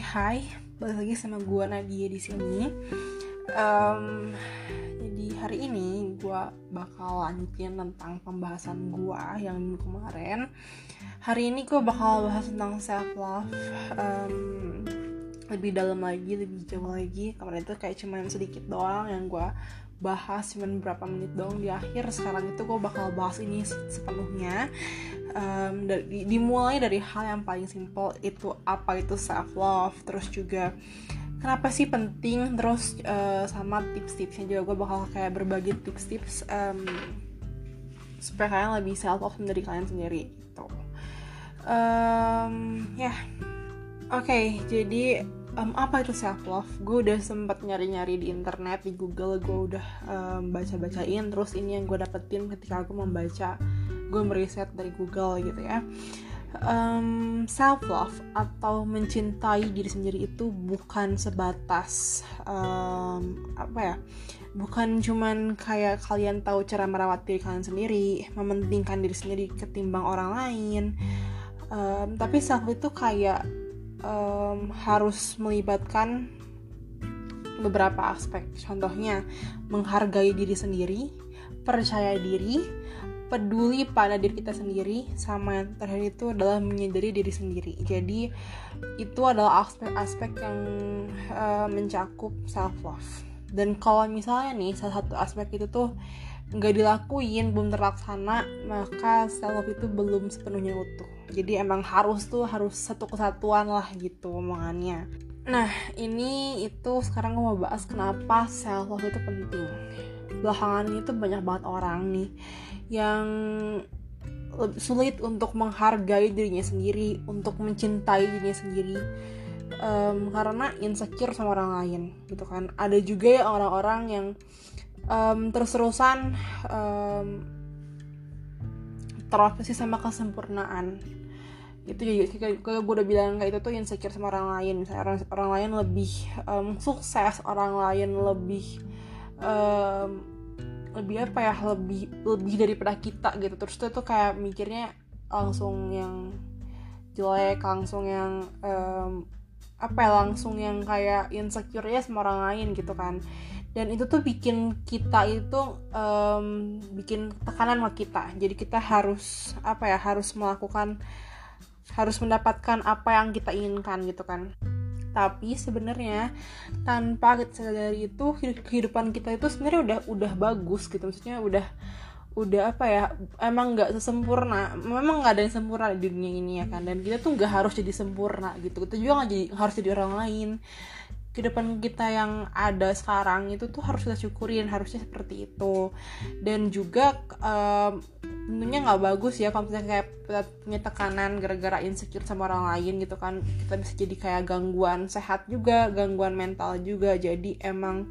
hai, balik lagi sama gue Nadia di sini. Um, jadi hari ini gue bakal lanjutin tentang pembahasan gue yang kemarin. Hari ini gue bakal bahas tentang self love um, lebih dalam lagi, lebih jauh lagi. Kemarin itu kayak cuman sedikit doang yang gue bahas cuman beberapa menit dong di akhir sekarang itu gue bakal bahas ini sepenuhnya. Um, dari, dimulai dari hal yang paling simple itu apa itu self love terus juga kenapa sih penting terus uh, sama tips-tipsnya juga. Gue bakal kayak berbagi tips-tips um, supaya kalian lebih self love dari kalian sendiri gitu. Um, ya. Yeah. oke okay, jadi um, apa itu self love gue udah sempet nyari-nyari di internet di Google gue udah um, baca-bacain. Terus ini yang gue dapetin ketika aku membaca gue meriset dari Google gitu ya. Um, self love atau mencintai diri sendiri itu bukan sebatas um, apa ya bukan cuman kayak kalian tahu cara merawat diri kalian sendiri mementingkan diri sendiri ketimbang orang lain. Um, tapi self itu kayak um, harus melibatkan beberapa aspek. Contohnya, menghargai diri sendiri, percaya diri, peduli pada diri kita sendiri, sama yang terakhir itu adalah menyadari diri sendiri. Jadi, itu adalah aspek-aspek yang uh, mencakup self love. Dan kalau misalnya nih salah satu aspek itu tuh nggak dilakuin belum terlaksana maka self love itu belum sepenuhnya utuh. Jadi emang harus tuh harus satu kesatuan lah gitu omongannya. Nah ini itu sekarang gue mau bahas kenapa self love itu penting. Belakangan ini tuh banyak banget orang nih yang sulit untuk menghargai dirinya sendiri untuk mencintai dirinya sendiri um, karena insecure sama orang lain gitu kan. Ada juga ya orang-orang yang um, terus-terusan um, terobsesi sama kesempurnaan. Itu juga kayak gue udah bilang kayak itu tuh insecure sama orang lain. Misalnya orang orang lain lebih um, sukses orang lain lebih um, lebih apa ya lebih lebih daripada kita gitu. Terus itu tuh kayak mikirnya langsung yang jelek langsung yang um, apa ya langsung yang kayak insecure ya sama orang lain gitu kan dan itu tuh bikin kita itu um, bikin tekanan sama kita. Jadi kita harus apa ya harus melakukan harus mendapatkan apa yang kita inginkan gitu kan. Tapi sebenarnya tanpa kita sadari itu kehidupan kita itu sebenarnya udah udah bagus gitu. Maksudnya udah udah apa ya emang nggak sesempurna. Memang nggak ada yang sempurna di dunia ini ya kan. Dan kita tuh nggak harus jadi sempurna gitu. Kita juga nggak jadi harus jadi orang lain kehidupan kita yang ada sekarang itu tuh harus kita syukurin harusnya seperti itu. Dan juga um, tentunya nggak bagus ya kalau misalnya kayak punya tekanan gara-gara insecure sama orang lain gitu kan. Kita bisa jadi kayak gangguan sehat juga gangguan mental juga. Jadi emang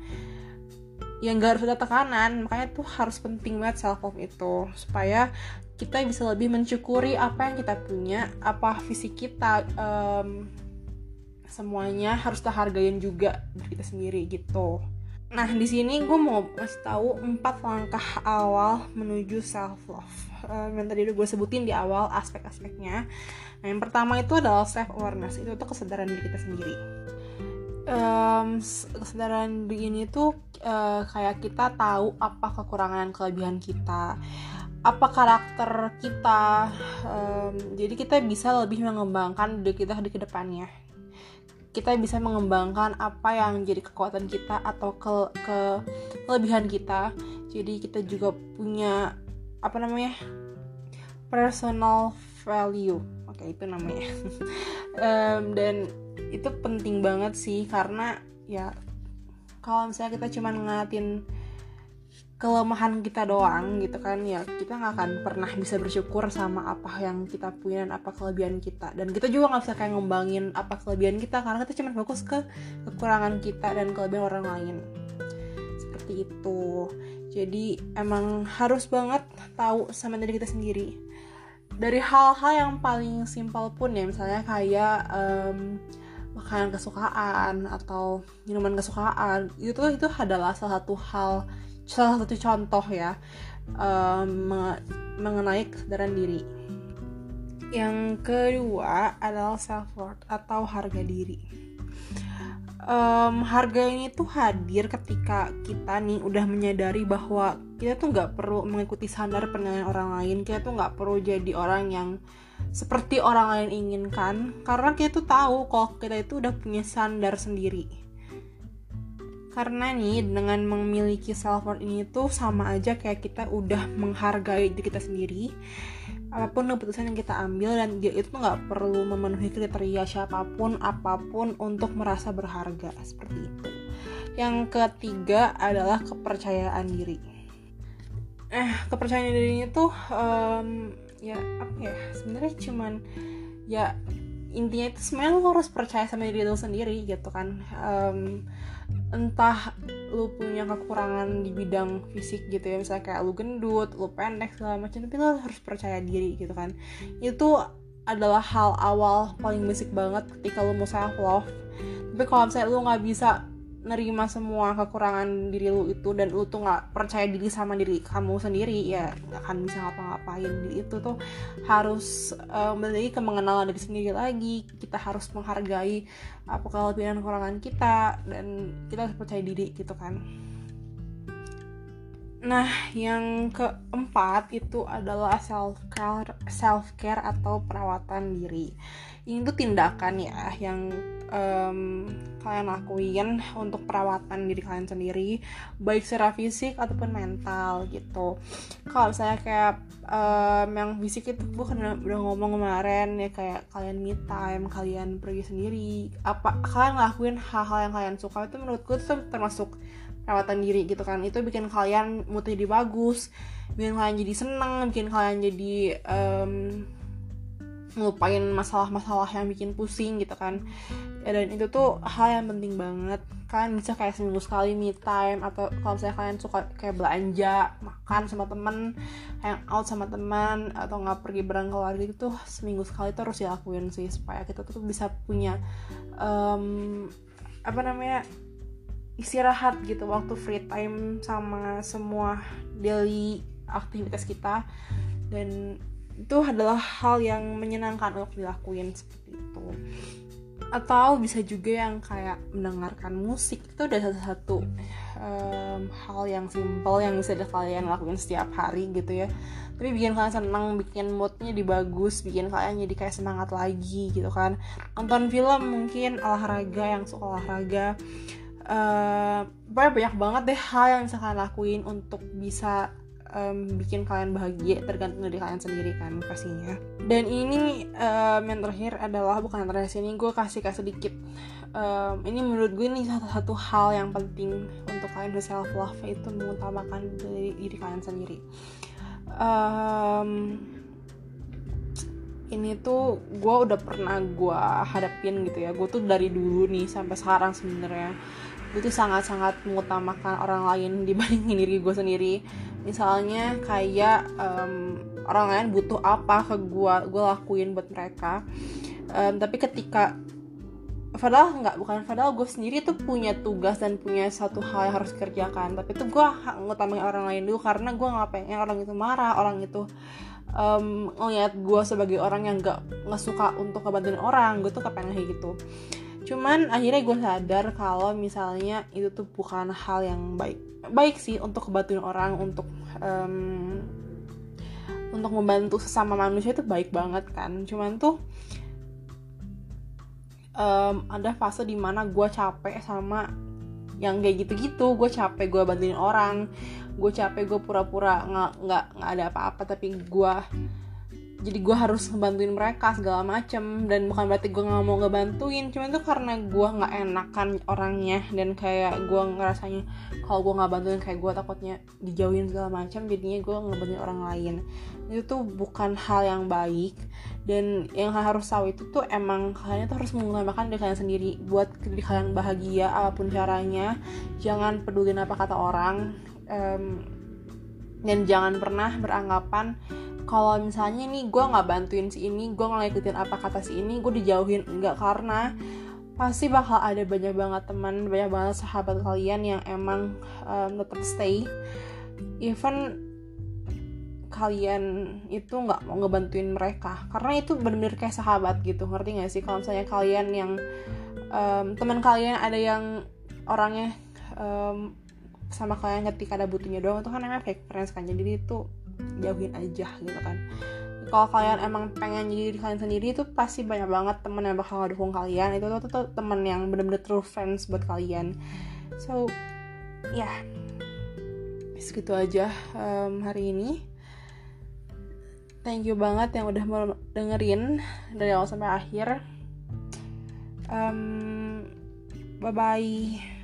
yang gak harus ada tekanan. Makanya tuh harus penting banget self love itu. Supaya kita bisa lebih mensyukuri apa yang kita punya apa visi kita um, semuanya harus kita hargain juga kita sendiri gitu. Nah di sini gue mau kasih tahu empat langkah awal menuju self love um, yang tadi udah gue sebutin di awal aspek-aspeknya. Nah yang pertama itu adalah self awareness itu tuh kesadaran diri kita sendiri. Um, kesadaran diri ini tuh uh, kayak kita tahu apa kekurangan kelebihan kita apa karakter kita. Um, jadi kita bisa lebih mengembangkan diri kita di ke depannya kita bisa mengembangkan apa yang jadi kekuatan kita atau ke, ke kelebihan kita. Jadi kita juga punya apa namanya personal value. Oke itu namanya. Um, dan itu penting banget sih karena ya kalau misalnya kita cuma ngeliatin kelemahan kita doang gitu kan ya kita nggak akan pernah bisa bersyukur sama apa yang kita punya dan apa kelebihan kita. Dan kita juga nggak bisa kayak ngembangin apa kelebihan kita karena kita cuma fokus ke kekurangan kita dan kelebihan orang lain. Seperti itu. Jadi emang harus banget tahu sama diri kita sendiri. Dari hal-hal yang paling simpel pun ya misalnya kayak um, makanan kesukaan atau minuman kesukaan itu itu adalah salah satu hal salah satu contoh ya um, mengenai kesadaran diri. Yang kedua adalah self worth atau harga diri. um, harga ini tuh hadir ketika kita nih udah menyadari bahwa kita tuh nggak perlu mengikuti standar penilaian orang lain kita tuh nggak perlu jadi orang yang seperti orang lain inginkan karena kita tuh tahu kalau kita itu udah punya standar sendiri karena nih dengan memiliki self worth ini tuh sama aja kayak kita udah menghargai diri kita sendiri. Apa pun keputusan yang kita ambil dan dia itu nggak perlu memenuhi kriteria siapa pun apa pun untuk merasa berharga. Seperti itu. Yang ketiga adalah kepercayaan diri. Eh kepercayaan diri itu um, ya apa ya sebenarnya cuman ya intinya itu sebenarnya lo harus percaya sama diri lo sendiri gitu kan. Um, entah lu punya kekurangan di bidang fisik gitu ya misalnya kayak lu gendut, lu pendek segala macam tapi lu harus percaya diri gitu kan. Itu adalah hal awal paling basic banget ketika lu mau self love tapi kalau misalnya lu nggak bisa nerima semua kekurangan diri lu itu dan lu tuh nggak percaya diri sama diri kamu sendiri ya nggak akan bisa ngapa-ngapain. Itu tuh harus um, lagi ke mengenal diri sendiri lagi. Kita harus menghargai apa kelebihan kekurangan kita dan kita harus percaya diri gitu kan nah yang keempat itu adalah self care self care atau perawatan diri. Ini tuh tindakan ya yang um, kalian lakuin untuk perawatan diri kalian sendiri baik secara fisik ataupun mental gitu. Kalau saya kayak um, yang fisik itu gue kan udah ngomong kemarin ya kayak kalian me time kalian pergi sendiri apa kalian ngelakuin hal-hal yang kalian suka itu menurut gue itu termasuk perawatan diri gitu kan. Itu bikin kalian mood jadi bagus bikin kalian jadi seneng bikin kalian jadi um, ngelupain masalah-masalah yang bikin pusing gitu kan. Dan itu tuh hal yang penting banget. Kan bisa kayak seminggu sekali me time atau kalau misalnya kalian suka kayak belanja makan sama temen hang out sama teman atau nggak pergi bareng keluarga itu seminggu sekali tuh harus dilakuin sih supaya kita tuh bisa punya um, apa namanya istirahat gitu waktu free time sama semua daily aktivitas kita. Dan itu adalah hal yang menyenangkan untuk dilakuin seperti itu. Atau bisa juga yang kayak mendengarkan musik itu udah satu-satu um, hal yang simple yang bisa kalian lakuin setiap hari gitu ya. Tapi bikin kalian senang bikin moodnya dibagus bikin kalian jadi kayak semangat lagi gitu kan. Nonton film mungkin olahraga yang suka olahraga uh, banyak banget deh hal yang bisa kalian lakuin untuk bisa um, bikin kalian bahagia tergantung dari kalian sendiri kan pastinya. Dan ini um, yang terakhir adalah bukan yang terakhir sini gue kasih kasih sedikit. Um, ini menurut gue ini satu-satu hal yang penting untuk kalian self love itu mengutamakan dari diri kalian sendiri. Um, ini tuh gue udah pernah gue hadapin gitu ya. Gue tuh dari dulu nih sampai sekarang sebenarnya tuh sangat-sangat mengutamakan orang lain dibandingin diri gue sendiri. Misalnya kayak um, orang lain butuh apa ke gue gue lakuin buat mereka. Um, tapi ketika padahal nggak bukan padahal gue sendiri tuh punya tugas dan punya satu hal yang harus kerjakan tapi tuh gue ngutamain orang lain dulu karena gue nggak pengen orang itu marah orang itu um, ngeliat gue sebagai orang yang nggak nggak suka untuk ngebantuin orang. Gue tuh kepengen kayak gitu cuman akhirnya gue sadar kalau misalnya itu tuh bukan hal yang baik. Baik sih untuk kebantuin orang untuk um, untuk membantu sesama manusia itu baik banget kan. Cuman tuh um, ada fase di mana gue capek sama yang kayak gitu-gitu. Gue capek gue bantuin orang gue capek gue pura-pura nggak nggak nggak ada apa-apa tapi gue jadi gue harus ngebantuin mereka segala macem. Dan bukan berarti gue nggak mau ngebantuin cuman itu karena gue nggak enakan orangnya. Dan kayak gue ngerasanya kalau gue nggak bantuin kayak gue takutnya dijauhin segala macam jadinya gue ngebantuin orang lain. Itu tuh bukan hal yang baik. Dan yang harus tahu itu tuh emang kalian tuh harus mengutamakan diri kalian sendiri. Buat diri kalian bahagia apa pun caranya jangan peduli apa kata orang um, dan jangan pernah beranggapan kalau misalnya nih gue nggak bantuin si ini gue nggak ngikutin apa kata si ini gue dijauhin. Enggak karena pasti bakal ada banyak banget teman banyak banget sahabat kalian yang emang um, tetap stay. Even kalian itu nggak mau ngebantuin mereka. Karena itu bener-bener kayak sahabat gitu ngerti gak sih? Kalau misalnya kalian yang um, teman kalian ada yang orangnya um, sama kalian ketika ada butuhnya doang itu kan namanya fake friends kan? Jadi itu jauhin aja gitu kan. Kalau kalian emang pengen jadi diri kalian sendiri itu pasti banyak banget temen yang bakal dukung kalian. Itu tuh, tuh, temen yang bener-bener true friends buat kalian. So ya. Yeah. segitu aja um, hari ini. Thank you banget yang udah mau dengerin dari awal sampai akhir. Um, bye bye